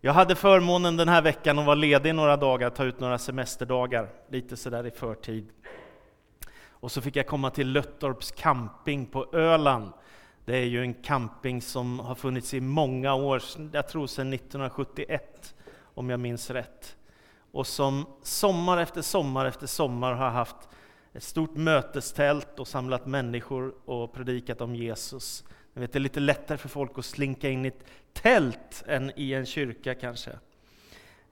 Jag hade förmånen den här veckan att vara ledig några dagar, ta ut några semesterdagar, lite sådär i förtid. Och så fick jag komma till Löttorps camping på Öland. Det är ju en camping som har funnits i många år, jag tror sedan 1971 om jag minns rätt. Och som sommar efter sommar efter sommar har haft ett stort mötestält och samlat människor och predikat om Jesus. Jag vet, det är lite lättare för folk att slinka in i ett tält än i en kyrka kanske.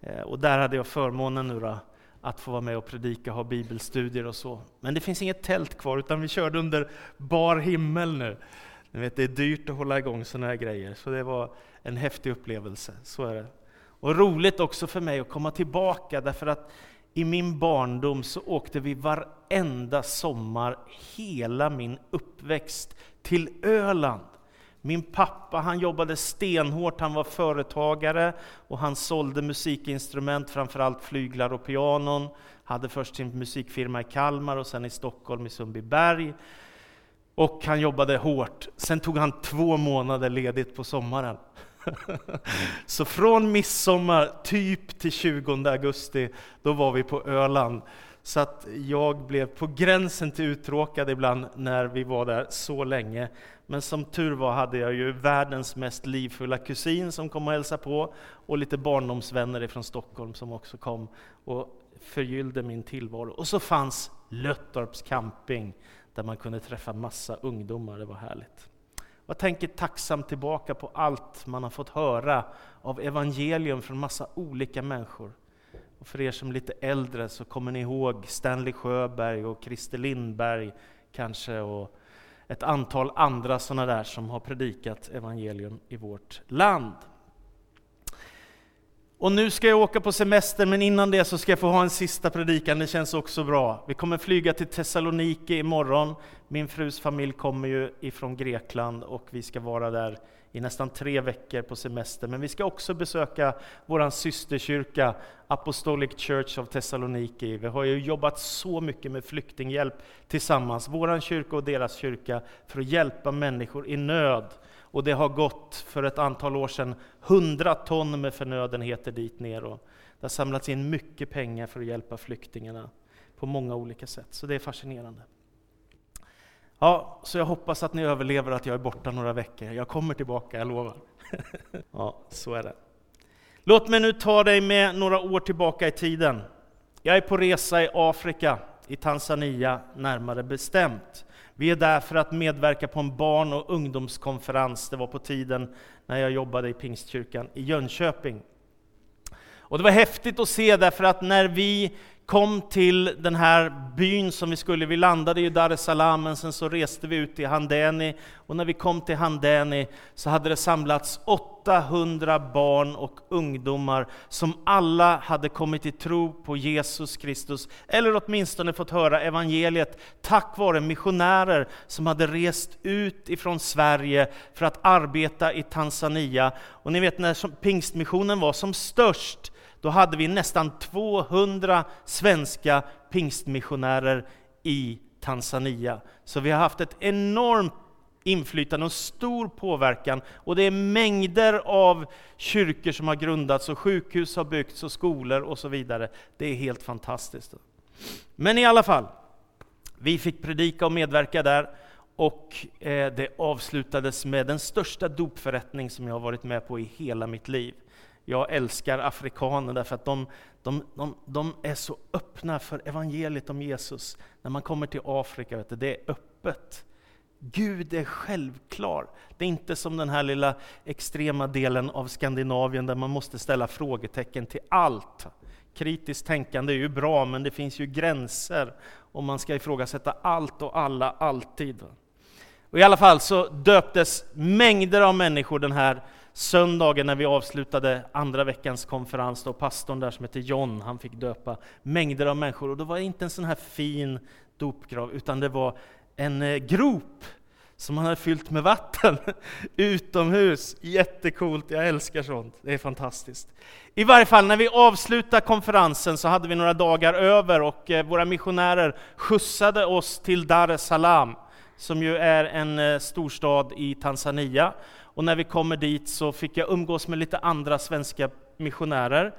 Eh, och där hade jag förmånen nu då, att få vara med och predika, ha bibelstudier och så. Men det finns inget tält kvar, utan vi körde under bar himmel nu. Ni vet, det är dyrt att hålla igång sådana här grejer, så det var en häftig upplevelse. Så är det. Och roligt också för mig att komma tillbaka, därför att i min barndom så åkte vi varenda sommar, hela min uppväxt, till Öland. Min pappa han jobbade stenhårt, han var företagare och han sålde musikinstrument, framförallt flyglar och pianon. Hade först sin musikfirma i Kalmar och sen i Stockholm i Sundbyberg. Och han jobbade hårt. Sen tog han två månader ledigt på sommaren. Så från midsommar typ till 20 augusti, då var vi på Öland. Så att jag blev på gränsen till uttråkad ibland när vi var där så länge. Men som tur var hade jag ju världens mest livfulla kusin som kom och hälsade på och lite barndomsvänner från Stockholm som också kom och förgyllde min tillvaro. Och så fanns Löttorps camping där man kunde träffa massa ungdomar, det var härligt. Jag tänker tacksamt tillbaka på allt man har fått höra av evangelium från massa olika människor. Och för er som är lite äldre så kommer ni ihåg Stanley Sjöberg och Christer Lindberg kanske och ett antal andra sådana där som har predikat evangelium i vårt land. Och nu ska jag åka på semester, men innan det så ska jag få ha en sista predikan, det känns också bra. Vi kommer flyga till Thessaloniki imorgon. Min frus familj kommer ju ifrån Grekland och vi ska vara där i nästan tre veckor på semester. Men vi ska också besöka vår systerkyrka Apostolic Church of Thessaloniki. Vi har ju jobbat så mycket med flyktinghjälp tillsammans, vår kyrka och deras kyrka, för att hjälpa människor i nöd. Och det har gått för ett antal år sedan 100 ton med förnödenheter dit ner. Och det har samlats in mycket pengar för att hjälpa flyktingarna på många olika sätt. Så det är fascinerande. Ja, så jag hoppas att ni överlever att jag är borta några veckor. Jag kommer tillbaka, jag lovar. ja, så är det. Låt mig nu ta dig med några år tillbaka i tiden. Jag är på resa i Afrika, i Tanzania närmare bestämt. Vi är där för att medverka på en barn och ungdomskonferens. Det var på tiden när jag jobbade i Pingstkyrkan i Jönköping. Och det var häftigt att se därför att när vi kom till den här byn som vi skulle, vi landade i Dar es Salaam, men sen så reste vi ut till Handeni, och när vi kom till Handeni så hade det samlats 800 barn och ungdomar som alla hade kommit till tro på Jesus Kristus, eller åtminstone fått höra evangeliet tack vare missionärer som hade rest ut ifrån Sverige för att arbeta i Tanzania. Och ni vet när pingstmissionen var som störst, då hade vi nästan 200 svenska pingstmissionärer i Tanzania. Så vi har haft ett enormt inflytande och stor påverkan. Och det är mängder av kyrkor som har grundats och sjukhus har byggts och skolor och så vidare. Det är helt fantastiskt. Men i alla fall, vi fick predika och medverka där och eh, det avslutades med den största dopförrättning som jag har varit med på i hela mitt liv. Jag älskar afrikaner därför att de, de, de, de, är så öppna för evangeliet om Jesus. När man kommer till Afrika, vet du, det är öppet. Gud är självklar. Det är inte som den här lilla extrema delen av Skandinavien där man måste ställa frågetecken till allt. Kritiskt tänkande är ju bra, men det finns ju gränser om man ska ifrågasätta allt och alla alltid. Och I alla fall så döptes mängder av människor den här söndagen när vi avslutade andra veckans konferens, då pastorn där som heter John, han fick döpa mängder av människor. Och då var det inte en sån här fin dopgrav, utan det var en eh, grop som han hade fyllt med vatten utomhus. Jättekult, jag älskar sånt. Det är fantastiskt. I varje fall, när vi avslutade konferensen så hade vi några dagar över och eh, våra missionärer skjutsade oss till Dar es Salaam som ju är en eh, storstad i Tanzania. Och när vi kommer dit så fick jag umgås med lite andra svenska missionärer.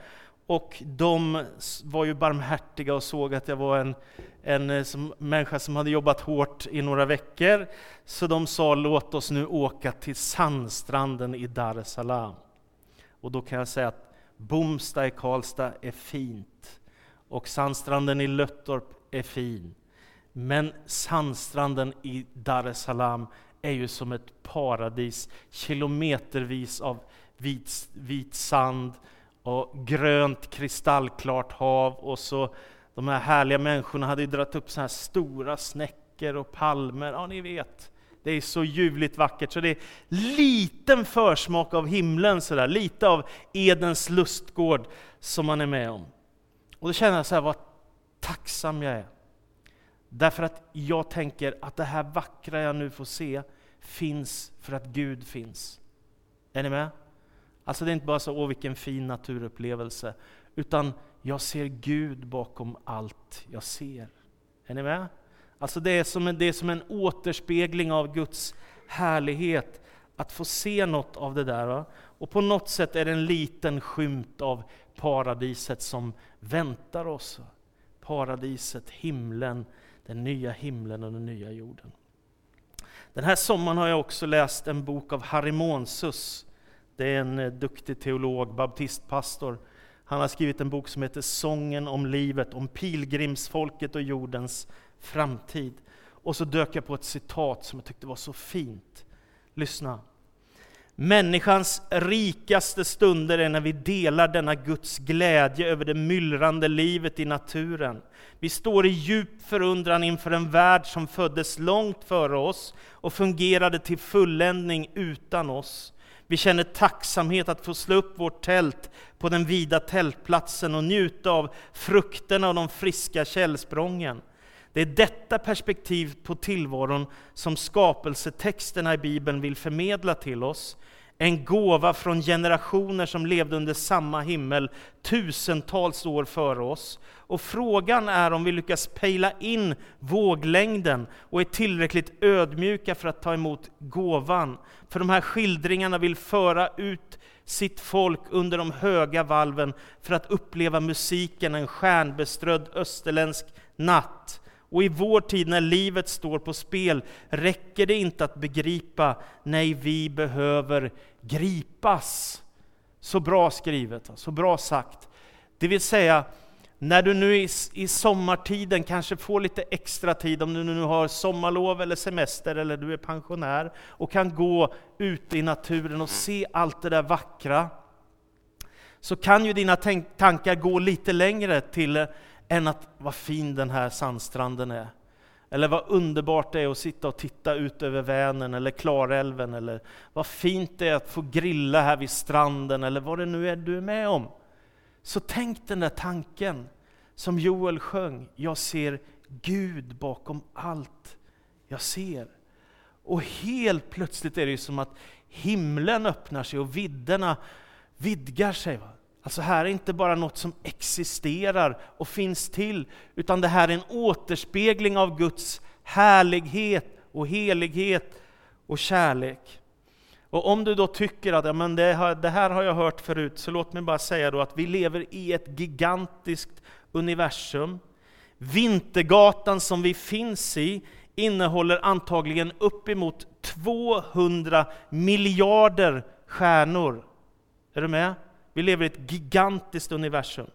Och de var ju barmhärtiga och såg att jag var en, en eh, som, människa som hade jobbat hårt i några veckor. Så de sa, låt oss nu åka till sandstranden i Dar es Salaam. Och då kan jag säga att Bomsta i Karlstad är fint. Och sandstranden i Löttorp är fin. Men sandstranden i Dar es Salaam är ju som ett paradis. Kilometervis av vit, vit sand och grönt kristallklart hav. Och så de här härliga människorna hade ju dragit upp så här stora snäckor och palmer. Ja, ni vet. Det är så ljuvligt vackert, så det är liten försmak av himlen, så där. lite av Edens lustgård som man är med om. Och då känner jag så här, vad tacksam jag är. Därför att jag tänker att det här vackra jag nu får se finns för att Gud finns. Är ni med? Alltså det är inte bara så, åh vilken fin naturupplevelse, utan jag ser Gud bakom allt jag ser. Är ni med? Alltså det är som en, det är som en återspegling av Guds härlighet, att få se något av det där. Va? Och på något sätt är det en liten skymt av paradiset som väntar oss. Paradiset, himlen, den nya himlen och den nya jorden. Den här sommaren har jag också läst en bok av Harry Monsus. Det är en eh, duktig teolog, baptistpastor. Han har skrivit en bok som heter Sången om livet, om pilgrimsfolket och jordens framtid. Och så dök jag på ett citat som jag tyckte var så fint. Lyssna. Människans rikaste stunder är när vi delar denna Guds glädje över det myllrande livet i naturen. Vi står i djup förundran inför en värld som föddes långt före oss och fungerade till fulländning utan oss. Vi känner tacksamhet att få slå upp vårt tält på den vida tältplatsen och njuta av frukterna och de friska källsprången. Det är detta perspektiv på tillvaron som skapelsetexterna i Bibeln vill förmedla till oss. En gåva från generationer som levde under samma himmel tusentals år före oss. Och frågan är om vi lyckas pejla in våglängden och är tillräckligt ödmjuka för att ta emot gåvan. För de här skildringarna vill föra ut sitt folk under de höga valven för att uppleva musiken en stjärnbeströdd österländsk natt och i vår tid när livet står på spel räcker det inte att begripa, nej vi behöver gripas. Så bra skrivet, alltså. så bra sagt. Det vill säga, när du nu i, i sommartiden kanske får lite extra tid, om du nu har sommarlov eller semester eller du är pensionär och kan gå ut i naturen och se allt det där vackra, så kan ju dina tankar gå lite längre till än att vad fin den här sandstranden är. Eller vad underbart det är att sitta och titta ut över Vänern eller Klarälven, eller vad fint det är att få grilla här vid stranden, eller vad det nu är du är med om. Så tänk den där tanken som Joel sjöng, jag ser Gud bakom allt jag ser. Och helt plötsligt är det som att himlen öppnar sig och vidderna vidgar sig. Va? Alltså här är inte bara något som existerar och finns till, utan det här är en återspegling av Guds härlighet och helighet och kärlek. Och om du då tycker att ja, men det, här, det här har jag hört förut, så låt mig bara säga då att vi lever i ett gigantiskt universum. Vintergatan som vi finns i innehåller antagligen uppemot 200 miljarder stjärnor. Är du med? Vi lever i ett gigantiskt universum.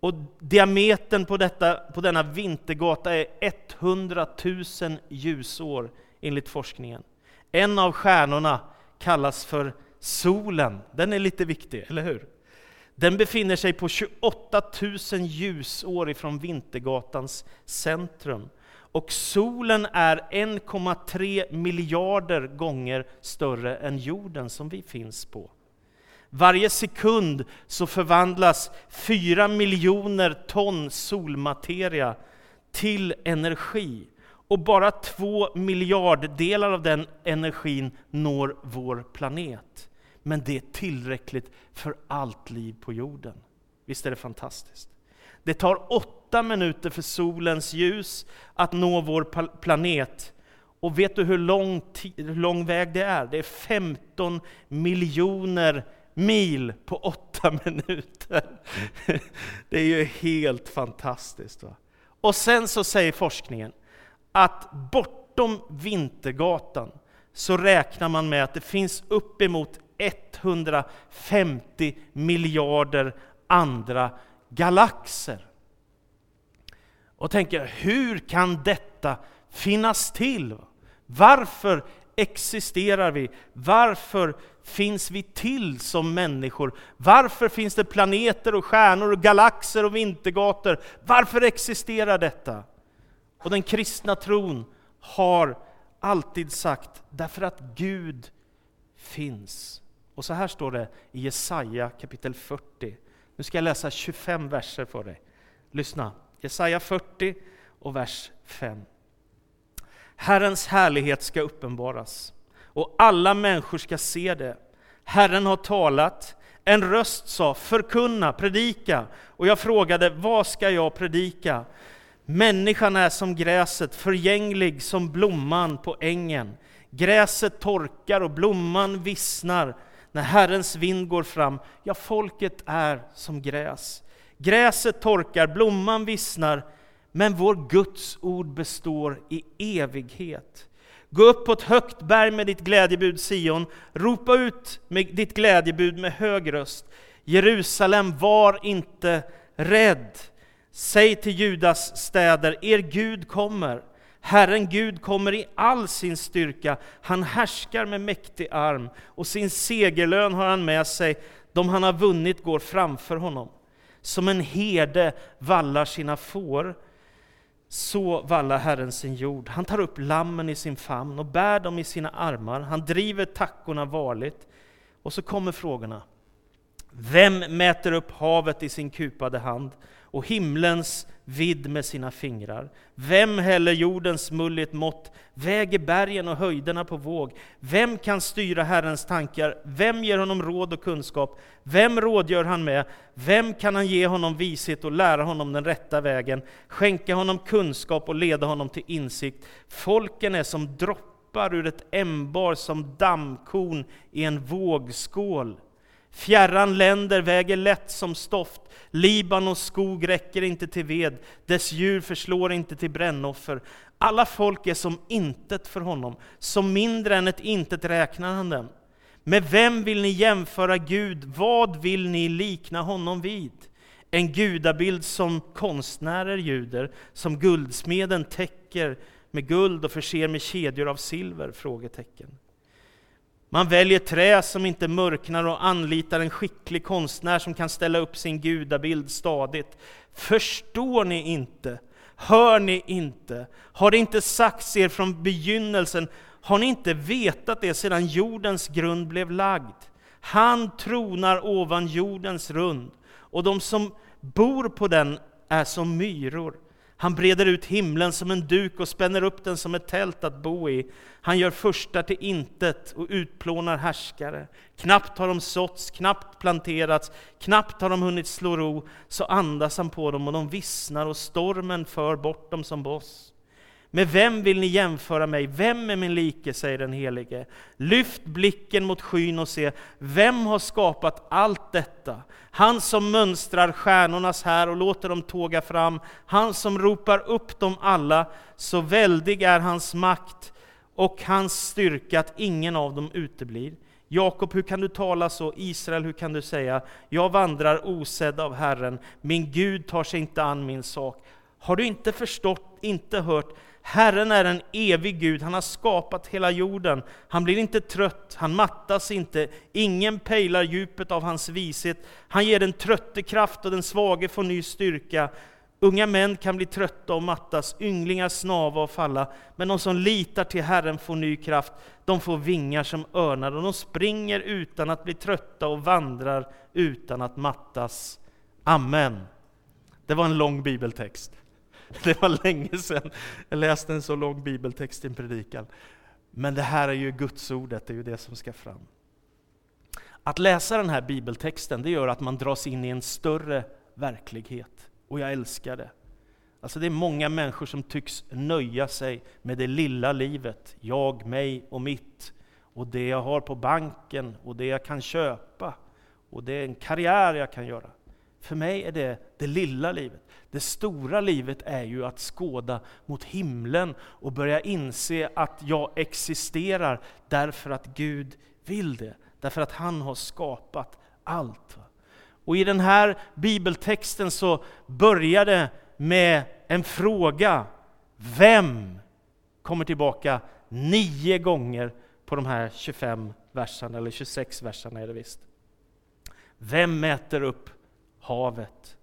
Och diametern på, detta, på denna vintergata är 100 000 ljusår enligt forskningen. En av stjärnorna kallas för solen. Den är lite viktig, eller hur? Den befinner sig på 28 000 ljusår ifrån Vintergatans centrum. Och solen är 1,3 miljarder gånger större än jorden som vi finns på. Varje sekund så förvandlas fyra miljoner ton solmateria till energi. Och bara två miljarddelar av den energin når vår planet. Men det är tillräckligt för allt liv på jorden. Visst är det fantastiskt? Det tar åtta minuter för solens ljus att nå vår planet Och vet du hur lång, hur lång väg det är? Det är 15 miljoner mil på åtta minuter. Det är ju helt fantastiskt. Va? Och sen så säger forskningen att bortom Vintergatan så räknar man med att det finns uppemot 150 miljarder andra galaxer. Och tänker, hur kan detta finnas till? Varför existerar vi? Varför finns vi till som människor? Varför finns det planeter och stjärnor och galaxer och vintergator? Varför existerar detta? Och den kristna tron har alltid sagt, därför att Gud finns. Och så här står det i Jesaja kapitel 40. Nu ska jag läsa 25 verser för dig. Lyssna, Jesaja 40 och vers 5. Herrens härlighet ska uppenbaras och alla människor ska se det. Herren har talat, en röst sa förkunna, predika. Och jag frågade, vad ska jag predika? Människan är som gräset, förgänglig som blomman på ängen. Gräset torkar och blomman vissnar när Herrens vind går fram. Ja, folket är som gräs. Gräset torkar, blomman vissnar, men vår Guds ord består i evighet. Gå upp på ett högt berg med ditt glädjebud Sion, ropa ut med ditt glädjebud med hög röst. Jerusalem, var inte rädd. Säg till Judas städer, er Gud kommer. Herren Gud kommer i all sin styrka, han härskar med mäktig arm, och sin segerlön har han med sig, de han har vunnit går framför honom. Som en herde vallar sina får, så vallar Herren sin jord. Han tar upp lammen i sin famn och bär dem i sina armar. Han driver tackorna varligt. Och så kommer frågorna. Vem mäter upp havet i sin kupade hand och himlens vidd med sina fingrar? Vem häller jordens mull i ett mått, väger bergen och höjderna på våg? Vem kan styra Herrens tankar? Vem ger honom råd och kunskap? Vem rådgör han med? Vem kan han ge honom vishet och lära honom den rätta vägen? Skänka honom kunskap och leda honom till insikt? Folken är som droppar ur ett ämbar, som dammkorn i en vågskål. Fjärran länder väger lätt som stoft, Libanons skog räcker inte till ved, dess djur förslår inte till brännoffer. Alla folk är som intet för honom, som mindre än ett intet räknar han dem. Med vem vill ni jämföra Gud? Vad vill ni likna honom vid? En gudabild som konstnärer ljuder, som guldsmeden täcker med guld och förser med kedjor av silver? Frågetecken. Man väljer trä som inte mörknar och anlitar en skicklig konstnär som kan ställa upp sin gudabild stadigt. Förstår ni inte? Hör ni inte? Har det inte sagts er från begynnelsen? Har ni inte vetat det sedan jordens grund blev lagd? Han tronar ovan jordens rund, och de som bor på den är som myror. Han breder ut himlen som en duk och spänner upp den som ett tält att bo i. Han gör första till intet och utplånar härskare. Knappt har de såtts, knappt planterats, knappt har de hunnit slå ro, så andas han på dem och de vissnar och stormen för bort dem som boss. Med vem vill ni jämföra mig? Vem är min like, säger den helige. Lyft blicken mot skyn och se, vem har skapat allt detta? Han som mönstrar stjärnornas här och låter dem tåga fram, han som ropar upp dem alla, så väldig är hans makt och hans styrka att ingen av dem uteblir. Jakob, hur kan du tala så? Israel, hur kan du säga, jag vandrar osedd av Herren, min Gud tar sig inte an min sak. Har du inte förstått, inte hört? Herren är en evig Gud, han har skapat hela jorden. Han blir inte trött, han mattas inte, ingen pejlar djupet av hans vishet. Han ger den trötte kraft och den svage får ny styrka. Unga män kan bli trötta och mattas, ynglingar snava och falla, men de som litar till Herren får ny kraft. De får vingar som örnar och de springer utan att bli trötta och vandrar utan att mattas. Amen. Det var en lång bibeltext. Det var länge sedan jag läste en så lång bibeltext i en predikan. Men det här är ju Guds ordet, det är ju det som ska fram. Att läsa den här bibeltexten, det gör att man dras in i en större verklighet. Och jag älskar det. Alltså det är många människor som tycks nöja sig med det lilla livet. Jag, mig och mitt. Och det jag har på banken och det jag kan köpa. Och det är en karriär jag kan göra. För mig är det det lilla livet. Det stora livet är ju att skåda mot himlen och börja inse att jag existerar därför att Gud vill det. Därför att han har skapat allt. Och i den här bibeltexten så börjar det med en fråga. Vem kommer tillbaka nio gånger på de här 25 verserna, eller 26 verserna är det visst. Vem mäter upp havet?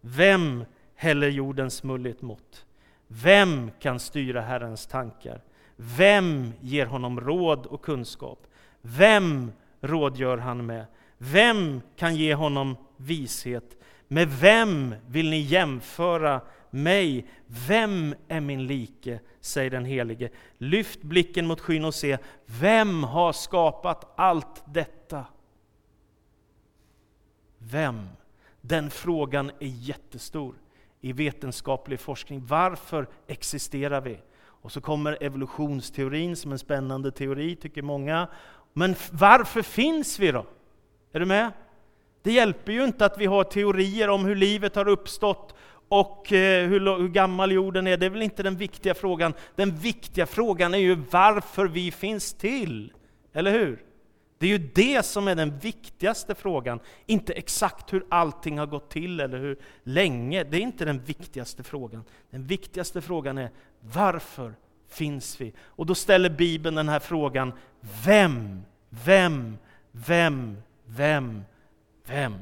Vem häller jordens mulligt mått? Vem kan styra Herrens tankar? Vem ger honom råd och kunskap? Vem rådgör han med? Vem kan ge honom vishet? Med vem vill ni jämföra mig? Vem är min like? säger den helige. Lyft blicken mot skyn och se, vem har skapat allt detta? Vem? Den frågan är jättestor i vetenskaplig forskning. Varför existerar vi? Och så kommer evolutionsteorin som en spännande teori, tycker många. Men varför finns vi då? Är du med? Det hjälper ju inte att vi har teorier om hur livet har uppstått och eh, hur, hur gammal jorden är. Det är väl inte den viktiga frågan. Den viktiga frågan är ju varför vi finns till. Eller hur? Det är ju det som är den viktigaste frågan, inte exakt hur allting har gått till eller hur länge. Det är inte den viktigaste frågan. Den viktigaste frågan är varför finns vi? Och då ställer Bibeln den här frågan, vem, vem, vem, vem, vem?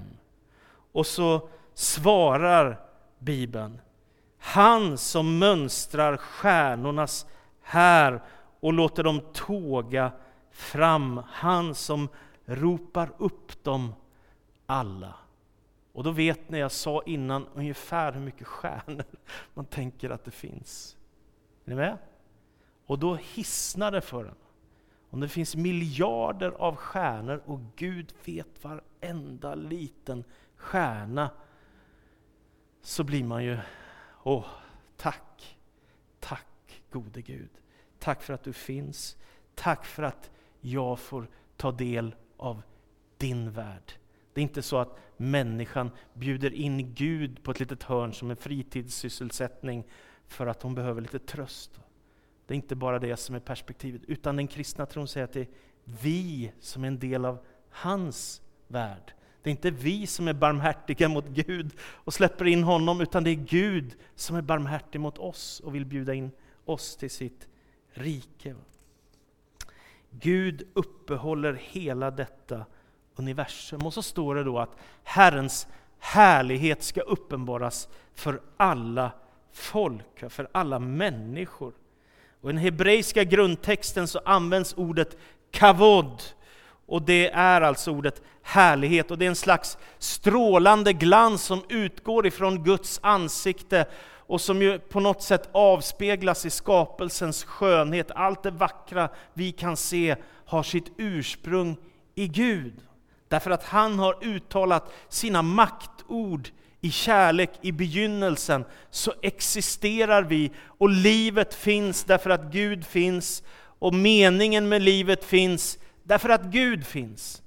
Och så svarar Bibeln, han som mönstrar stjärnornas här och låter dem tåga fram, han som ropar upp dem alla. Och då vet ni, jag sa innan ungefär hur mycket stjärnor man tänker att det finns. Är ni med? Och då hissnar det för en. Om det finns miljarder av stjärnor och Gud vet varenda liten stjärna, så blir man ju, åh, tack, tack gode Gud. Tack för att du finns. Tack för att jag får ta del av din värld. Det är inte så att människan bjuder in Gud på ett litet hörn som en fritidssysselsättning för att hon behöver lite tröst. Det är inte bara det som är perspektivet, utan den kristna tron säger att det är vi som är en del av hans värld. Det är inte vi som är barmhärtiga mot Gud och släpper in honom, utan det är Gud som är barmhärtig mot oss och vill bjuda in oss till sitt rike. Gud uppehåller hela detta universum. Och så står det då att Herrens härlighet ska uppenbaras för alla folk, för alla människor. Och I den hebreiska grundtexten så används ordet kavod, och det är alltså ordet härlighet, och det är en slags strålande glans som utgår ifrån Guds ansikte och som ju på något sätt avspeglas i skapelsens skönhet. Allt det vackra vi kan se har sitt ursprung i Gud. Därför att han har uttalat sina maktord i kärlek i begynnelsen, så existerar vi och livet finns därför att Gud finns och meningen med livet finns därför att Gud finns.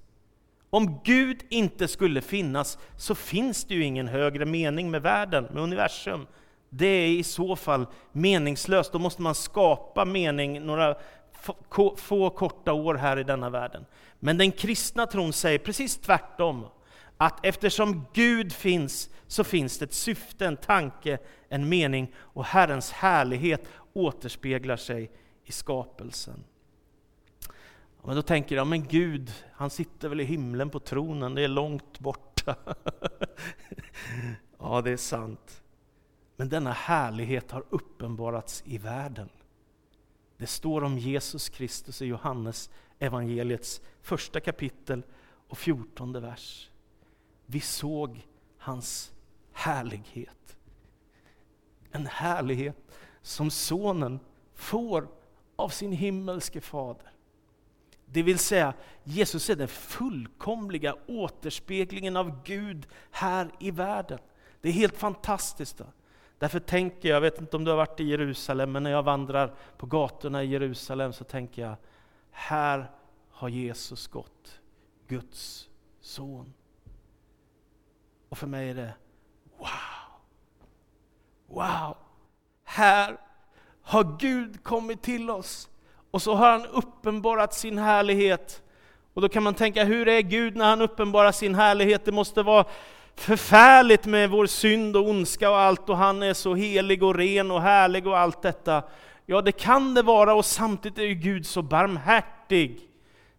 Om Gud inte skulle finnas så finns det ju ingen högre mening med världen, med universum, det är i så fall meningslöst. Då måste man skapa mening några få korta år här i denna världen. Men den kristna tron säger precis tvärtom. Att eftersom Gud finns, så finns det ett syfte, en tanke, en mening och Herrens härlighet återspeglar sig i skapelsen. Men då tänker jag, men Gud, han sitter väl i himlen på tronen, det är långt borta. ja, det är sant. Men denna härlighet har uppenbarats i världen. Det står om Jesus Kristus i Johannes evangeliets första kapitel och fjortonde vers. Vi såg hans härlighet. En härlighet som sonen får av sin himmelske fader. Det vill säga, Jesus är den fullkomliga återspeglingen av Gud här i världen. Det är helt fantastiskt. Då. Därför tänker jag, jag vet inte om du har varit i Jerusalem, men när jag vandrar på gatorna i Jerusalem så tänker jag, här har Jesus gått, Guds son. Och för mig är det, wow! Wow! Här har Gud kommit till oss och så har han uppenbarat sin härlighet. Och då kan man tänka, hur är Gud när han uppenbarar sin härlighet? Det måste vara förfärligt med vår synd och ondska och allt och han är så helig och ren och härlig och allt detta. Ja, det kan det vara och samtidigt är ju Gud så barmhärtig.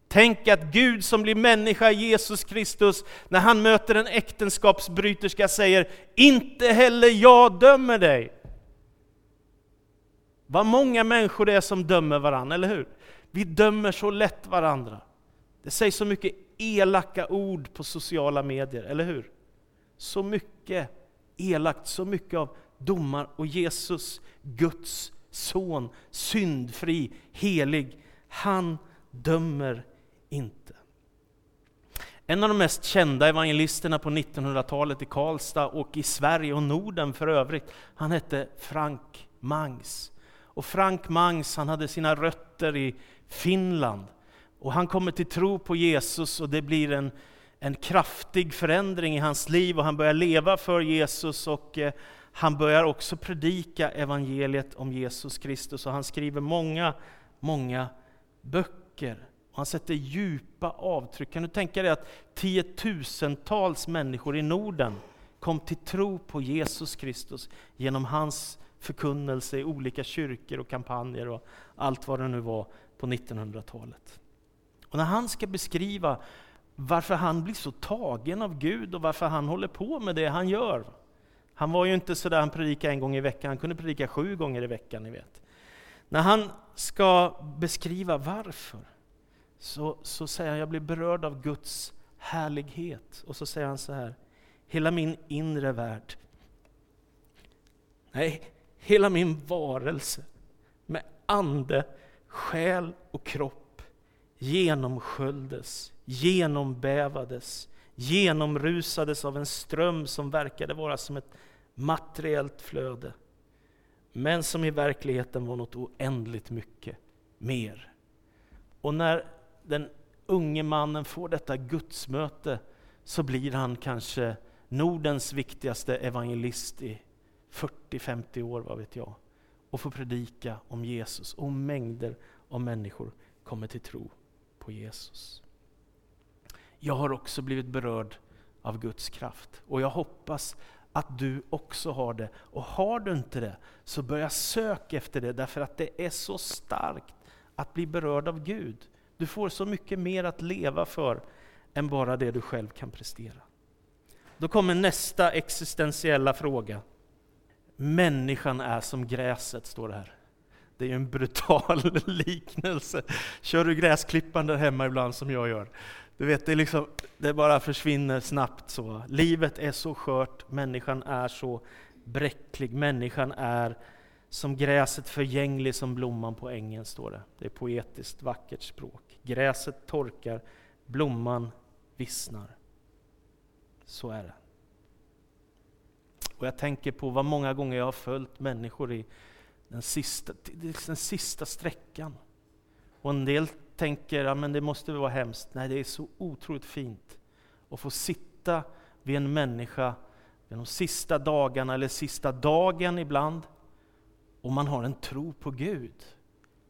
Tänk att Gud som blir människa, Jesus Kristus, när han möter en äktenskapsbryterska säger Inte heller jag dömer dig. Vad många människor det är som dömer varandra, eller hur? Vi dömer så lätt varandra. Det sägs så mycket elaka ord på sociala medier, eller hur? Så mycket elakt, så mycket av domar. Och Jesus, Guds son, syndfri, helig, han dömer inte. En av de mest kända evangelisterna på 1900-talet i Karlstad och i Sverige och Norden för övrigt, han hette Frank Mangs. Och Frank Mangs han hade sina rötter i Finland. Och han kommer till tro på Jesus och det blir en, en kraftig förändring i hans liv och han börjar leva för Jesus och eh, han börjar också predika evangeliet om Jesus Kristus och han skriver många, många böcker. Och han sätter djupa avtryck. Kan du tänka dig att tiotusentals människor i Norden kom till tro på Jesus Kristus genom hans förkunnelse i olika kyrkor och kampanjer och allt vad det nu var på 1900-talet. Och när han ska beskriva varför han blir så tagen av Gud och varför han håller på med det han gör. Han var ju inte sådär, han predikade en gång i veckan, han kunde predika sju gånger i veckan, ni vet. När han ska beskriva varför, så, så säger han, jag blir berörd av Guds härlighet. Och så säger han så här, hela min inre värld, nej, hela min varelse med ande, själ och kropp genomsköljdes, genombävades, genomrusades av en ström som verkade vara som ett materiellt flöde, men som i verkligheten var något oändligt mycket mer. Och när den unge mannen får detta gudsmöte så blir han kanske Nordens viktigaste evangelist i 40-50 år, vad vet jag, och får predika om Jesus. Och mängder av människor kommer till tro på Jesus. Jag har också blivit berörd av Guds kraft och jag hoppas att du också har det. Och har du inte det, så börja söka efter det, därför att det är så starkt att bli berörd av Gud. Du får så mycket mer att leva för än bara det du själv kan prestera. Då kommer nästa existentiella fråga. Människan är som gräset, står det här. Det är ju en brutal liknelse. Kör du gräsklippan där hemma ibland som jag gör? Du vet, det, liksom, det bara försvinner snabbt så. Livet är så skört, människan är så bräcklig, människan är som gräset förgänglig som blomman på ängen, står det. Det är poetiskt vackert språk. Gräset torkar, blomman vissnar. Så är det. Och jag tänker på vad många gånger jag har följt människor i den sista, den sista sträckan. Och en del tänker att ja, det måste vara hemskt. Nej, det är så otroligt fint att få sitta vid en människa de sista dagarna, eller sista dagen ibland, och man har en tro på Gud.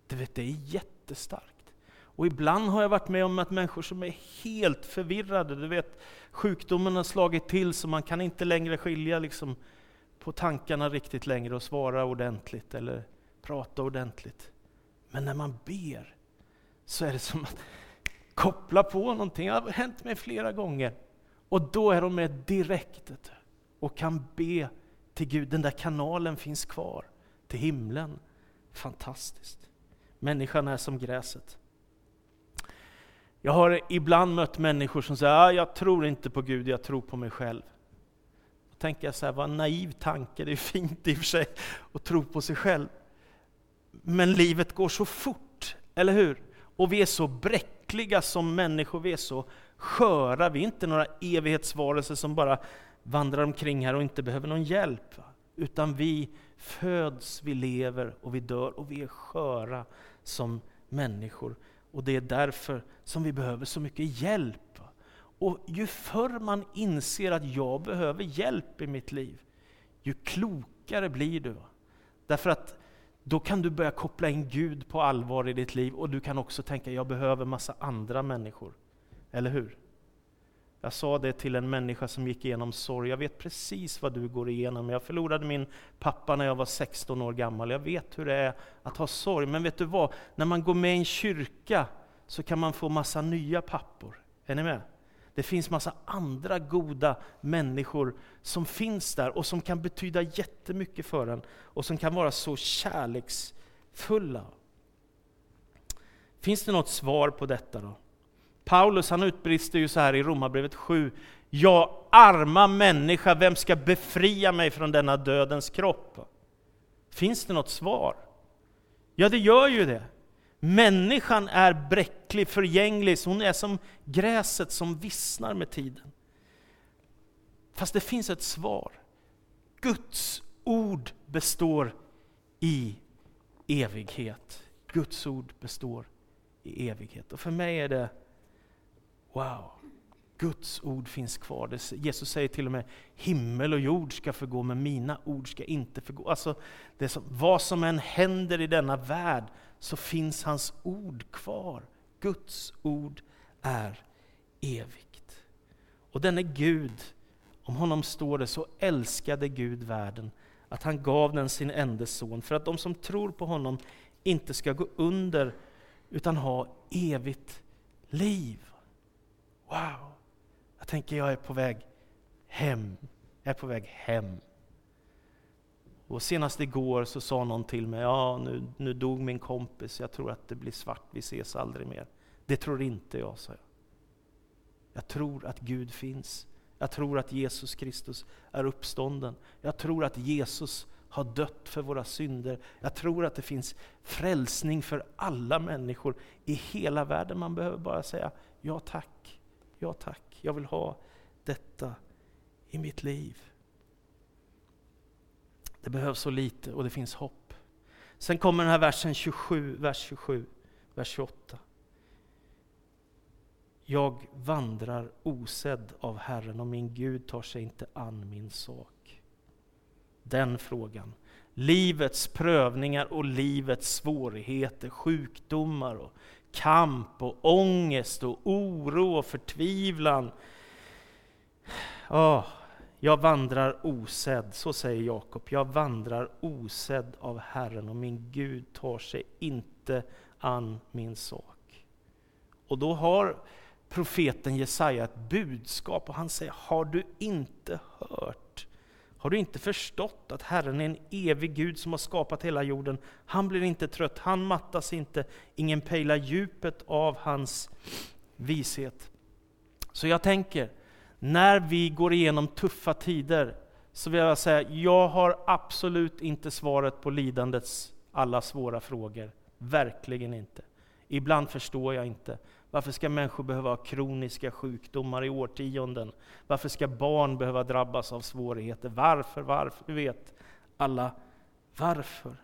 Du vet, det är jättestarkt. Och ibland har jag varit med om att människor som är helt förvirrade, du vet, sjukdomen har slagit till så man kan inte längre skilja liksom, på tankarna riktigt längre och svara ordentligt eller prata ordentligt. Men när man ber så är det som att koppla på någonting. Det har hänt mig flera gånger. Och då är de med direkt och kan be till Gud. Den där kanalen finns kvar till himlen. Fantastiskt. Människan är som gräset. Jag har ibland mött människor som säger ah, jag tror inte på Gud, jag tror på mig själv. Då tänker jag så här, vad en naiv tanke, det är fint i och för sig att tro på sig själv. Men livet går så fort, eller hur? Och vi är så bräckliga som människor, vi är så sköra, vi är inte några evighetsvarelser som bara vandrar omkring här och inte behöver någon hjälp. utan vi föds, vi lever och vi dör och vi är sköra som människor. Och det är därför som vi behöver så mycket hjälp. Och ju förr man inser att jag behöver hjälp i mitt liv, ju klokare blir du. Därför att då kan du börja koppla in Gud på allvar i ditt liv och du kan också tänka, jag behöver massa andra människor. Eller hur? Jag sa det till en människa som gick igenom sorg. Jag vet precis vad du går igenom. Jag förlorade min pappa när jag var 16 år gammal. Jag vet hur det är att ha sorg. Men vet du vad? När man går med i en kyrka så kan man få massa nya pappor. Är ni med? Det finns massa andra goda människor som finns där och som kan betyda jättemycket för en och som kan vara så kärleksfulla. Finns det något svar på detta då? Paulus han utbrister ju så här i Romarbrevet 7. Ja, arma människa, vem ska befria mig från denna dödens kropp? Finns det något svar? Ja, det gör ju det. Människan är bräcklig, förgänglig, så hon är som gräset som vissnar med tiden. Fast det finns ett svar. Guds ord består i evighet. Guds ord består i evighet. Och för mig är det Wow! Guds ord finns kvar. Jesus säger till och med himmel och jord ska förgå, men mina ord ska inte förgå. Alltså, det som, vad som än händer i denna värld så finns hans ord kvar. Guds ord är evigt. Och denne Gud, om honom står det, så älskade Gud världen att han gav den sin enda son för att de som tror på honom inte ska gå under utan ha evigt liv. Wow! Jag tänker jag är på väg hem. Jag är på väg hem. Och senast igår så sa någon till mig, ja nu, nu dog min kompis, jag tror att det blir svart, vi ses aldrig mer. Det tror inte jag, sa jag. Jag tror att Gud finns. Jag tror att Jesus Kristus är uppstånden. Jag tror att Jesus har dött för våra synder. Jag tror att det finns frälsning för alla människor i hela världen. Man behöver bara säga ja tack. Ja tack, jag vill ha detta i mitt liv. Det behövs så lite och det finns hopp. Sen kommer den här versen 27, vers 27, vers 28. Jag vandrar osedd av Herren och min Gud tar sig inte an min sak. Den frågan. Livets prövningar och livets svårigheter, sjukdomar och kamp och ångest och oro och förtvivlan. Oh, jag vandrar osedd, så säger Jakob. Jag vandrar osedd av Herren och min Gud tar sig inte an min sak. Och då har profeten Jesaja ett budskap och han säger, har du inte hört? Har du inte förstått att Herren är en evig Gud som har skapat hela jorden? Han blir inte trött, han mattas inte, ingen pejlar djupet av hans vishet. Så jag tänker, när vi går igenom tuffa tider, så vill jag säga, jag har absolut inte svaret på lidandets alla svåra frågor. Verkligen inte. Ibland förstår jag inte. Varför ska människor behöva ha kroniska sjukdomar i årtionden? Varför ska barn behöva drabbas av svårigheter? Varför, varför? Du vet alla varför.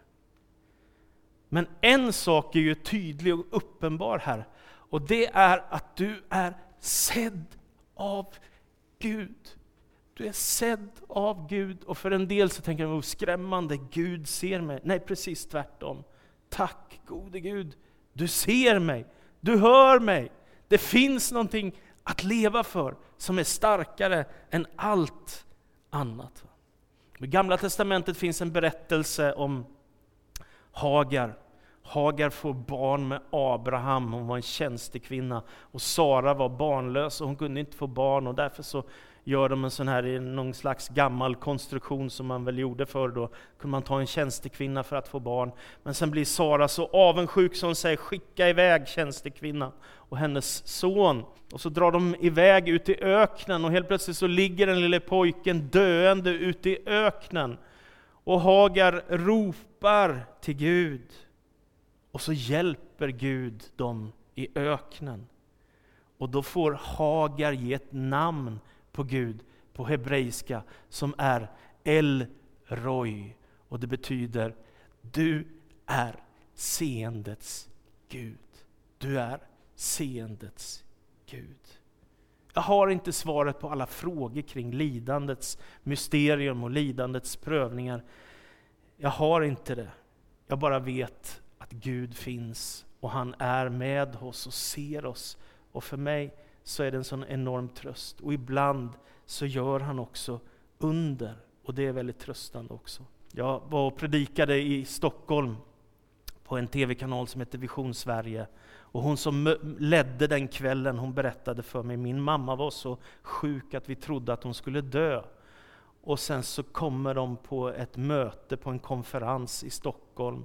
Men en sak är ju tydlig och uppenbar här, och det är att du är sedd av Gud. Du är sedd av Gud, och för en del så tänker de, oh, skrämmande, Gud ser mig. Nej, precis tvärtom. Tack gode Gud, du ser mig. Du hör mig. Det finns någonting att leva för som är starkare än allt annat. I Gamla Testamentet finns en berättelse om Hagar. Hagar får barn med Abraham, hon var en tjänstekvinna. Och Sara var barnlös och hon kunde inte få barn och därför så gör de en sån här, någon slags gammal konstruktion som man väl gjorde förr då, kunde man ta en tjänstekvinna för att få barn. Men sen blir Sara så avundsjuk så hon säger skicka iväg tjänstekvinnan och hennes son. Och så drar de iväg ut i öknen och helt plötsligt så ligger den lille pojken döende ute i öknen. Och Hagar ropar till Gud. Och så hjälper Gud dem i öknen. Och då får Hagar ge ett namn på Gud på hebreiska som är El Roy. Och det betyder, du är seendets Gud. Du är seendets Gud. Jag har inte svaret på alla frågor kring lidandets mysterium och lidandets prövningar. Jag har inte det. Jag bara vet att Gud finns och han är med oss och ser oss. Och för mig så är det en sån enorm tröst. Och ibland så gör han också under. Och det är väldigt tröstande också. Jag var och predikade i Stockholm på en tv-kanal som heter Vision Sverige. Och hon som ledde den kvällen, hon berättade för mig, min mamma var så sjuk att vi trodde att hon skulle dö. Och sen så kommer de på ett möte på en konferens i Stockholm.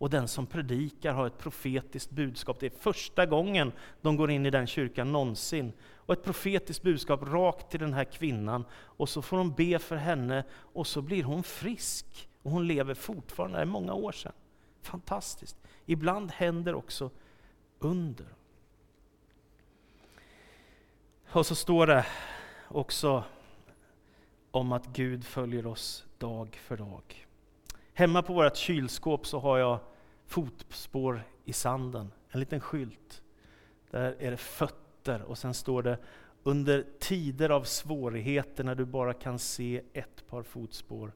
Och den som predikar har ett profetiskt budskap. Det är första gången de går in i den kyrkan någonsin. Och ett profetiskt budskap rakt till den här kvinnan. Och så får de be för henne och så blir hon frisk. Och hon lever fortfarande, det är många år sedan. Fantastiskt. Ibland händer också under. Och så står det också om att Gud följer oss dag för dag. Hemma på vårt kylskåp så har jag fotspår i sanden, en liten skylt. Där är det fötter och sen står det under tider av svårigheter när du bara kan se ett par fotspår,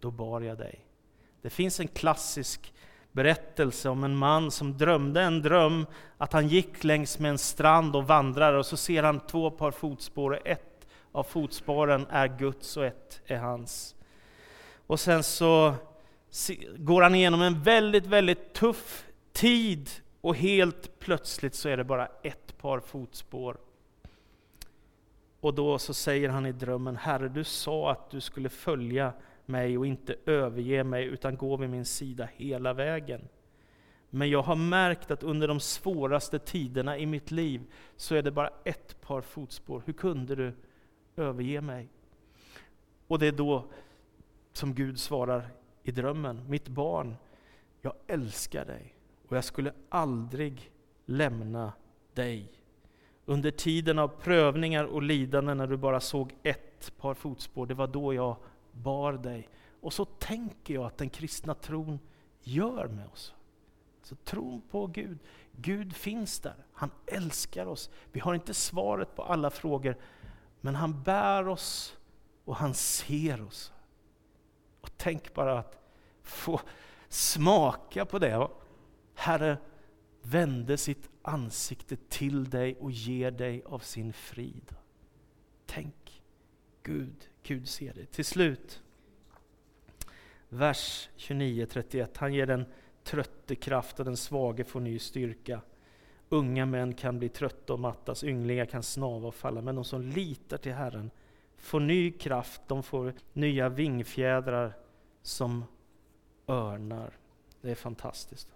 då bar jag dig. Det finns en klassisk berättelse om en man som drömde en dröm att han gick längs med en strand och vandrade och så ser han två par fotspår och ett av fotspåren är Guds och ett är hans. Och sen så går han igenom en väldigt, väldigt tuff tid och helt plötsligt så är det bara ett par fotspår. Och då så säger han i drömmen, Herre du sa att du skulle följa mig och inte överge mig utan gå vid min sida hela vägen. Men jag har märkt att under de svåraste tiderna i mitt liv så är det bara ett par fotspår. Hur kunde du överge mig? Och det är då som Gud svarar i drömmen. Mitt barn, jag älskar dig och jag skulle aldrig lämna dig. Under tiden av prövningar och lidande när du bara såg ett par fotspår, det var då jag bar dig. Och så tänker jag att den kristna tron gör med oss. Så tron på Gud, Gud finns där, han älskar oss. Vi har inte svaret på alla frågor, men han bär oss och han ser oss. Och tänk bara att få smaka på det. Herre vände sitt ansikte till dig och ger dig av sin frid. Tänk, Gud Gud ser det. Till slut, vers 29-31. Han ger den trötte kraft och den svage får ny styrka. Unga män kan bli trötta och mattas, ynglingar kan snava och falla, men de som litar till Herren får ny kraft, de får nya vingfjädrar som örnar. Det är fantastiskt.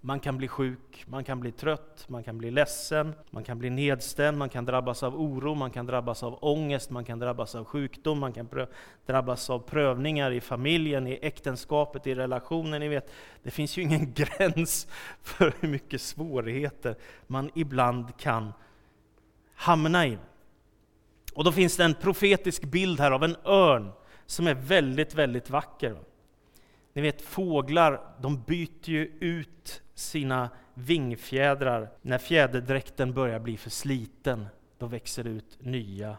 Man kan bli sjuk, man kan bli trött, man kan bli ledsen, man kan bli nedstämd, man kan drabbas av oro, man kan drabbas av ångest, man kan drabbas av sjukdom, man kan drabbas av prövningar i familjen, i äktenskapet, i relationen. Ni vet, det finns ju ingen gräns för hur mycket svårigheter man ibland kan hamna i. Och då finns det en profetisk bild här av en örn som är väldigt, väldigt vacker. Ni vet fåglar, de byter ju ut sina vingfjädrar. När fjäderdräkten börjar bli för sliten, då växer det ut nya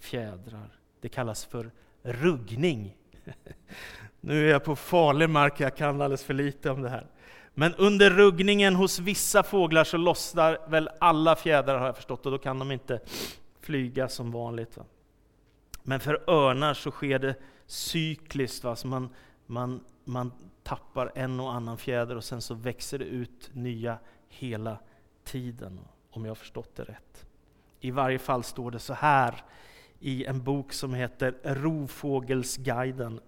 fjädrar. Det kallas för ruggning. Nu är jag på farlig mark, jag kan alldeles för lite om det här. Men under ruggningen hos vissa fåglar så lossnar väl alla fjädrar har jag förstått, och då kan de inte flyga som vanligt. Men för örnar så sker det cykliskt, va? Så man, man, man tappar en och annan fjäder och sen så växer det ut nya hela tiden, om jag har förstått det rätt. I varje fall står det så här i en bok som heter Rovfågelsguiden.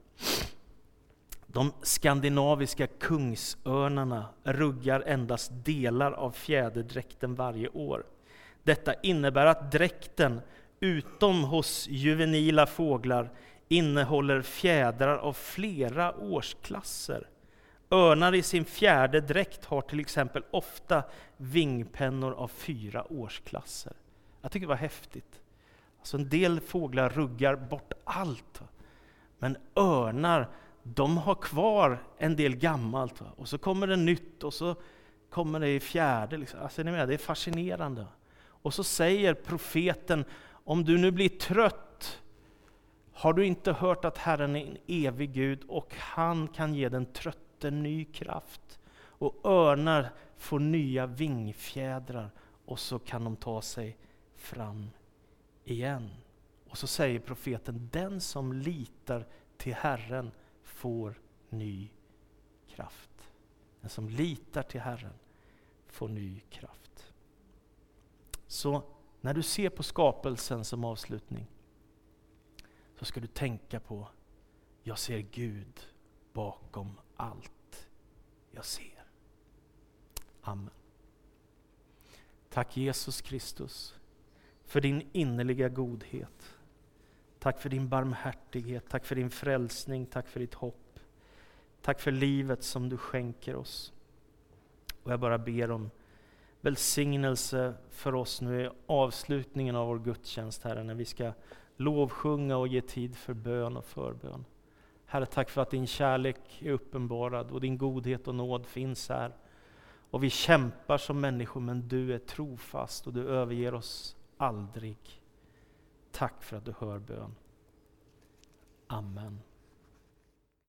De skandinaviska kungsörnarna ruggar endast delar av fjäderdräkten varje år. Detta innebär att dräkten, utom hos juvenila fåglar, innehåller fjädrar av flera årsklasser. Örnar i sin fjärde dräkt har till exempel ofta vingpennor av fyra årsklasser. Jag tycker det var häftigt. Alltså en del fåglar ruggar bort allt. Men örnar, de har kvar en del gammalt. Och så kommer det nytt och så kommer det i fjärde. Liksom. Alltså, ni med, det är fascinerande. Och så säger profeten, om du nu blir trött, har du inte hört att Herren är en evig Gud och han kan ge den trötte ny kraft. Och örnar får nya vingfjädrar och så kan de ta sig fram igen. Och så säger profeten, den som litar till Herren får ny kraft. Den som litar till Herren får ny kraft. Så när du ser på skapelsen som avslutning så ska du tänka på, jag ser Gud bakom allt jag ser. Amen. Tack Jesus Kristus för din innerliga godhet. Tack för din barmhärtighet, tack för din frälsning, tack för ditt hopp. Tack för livet som du skänker oss. Och jag bara ber om välsignelse för oss nu i avslutningen av vår gudstjänst, Herre, när vi ska lovsjunga och ge tid för bön och förbön. Herre, tack för att din kärlek är uppenbarad och din godhet och nåd finns här. Och vi kämpar som människor, men du är trofast och du överger oss aldrig. Tack för att du hör bön. Amen.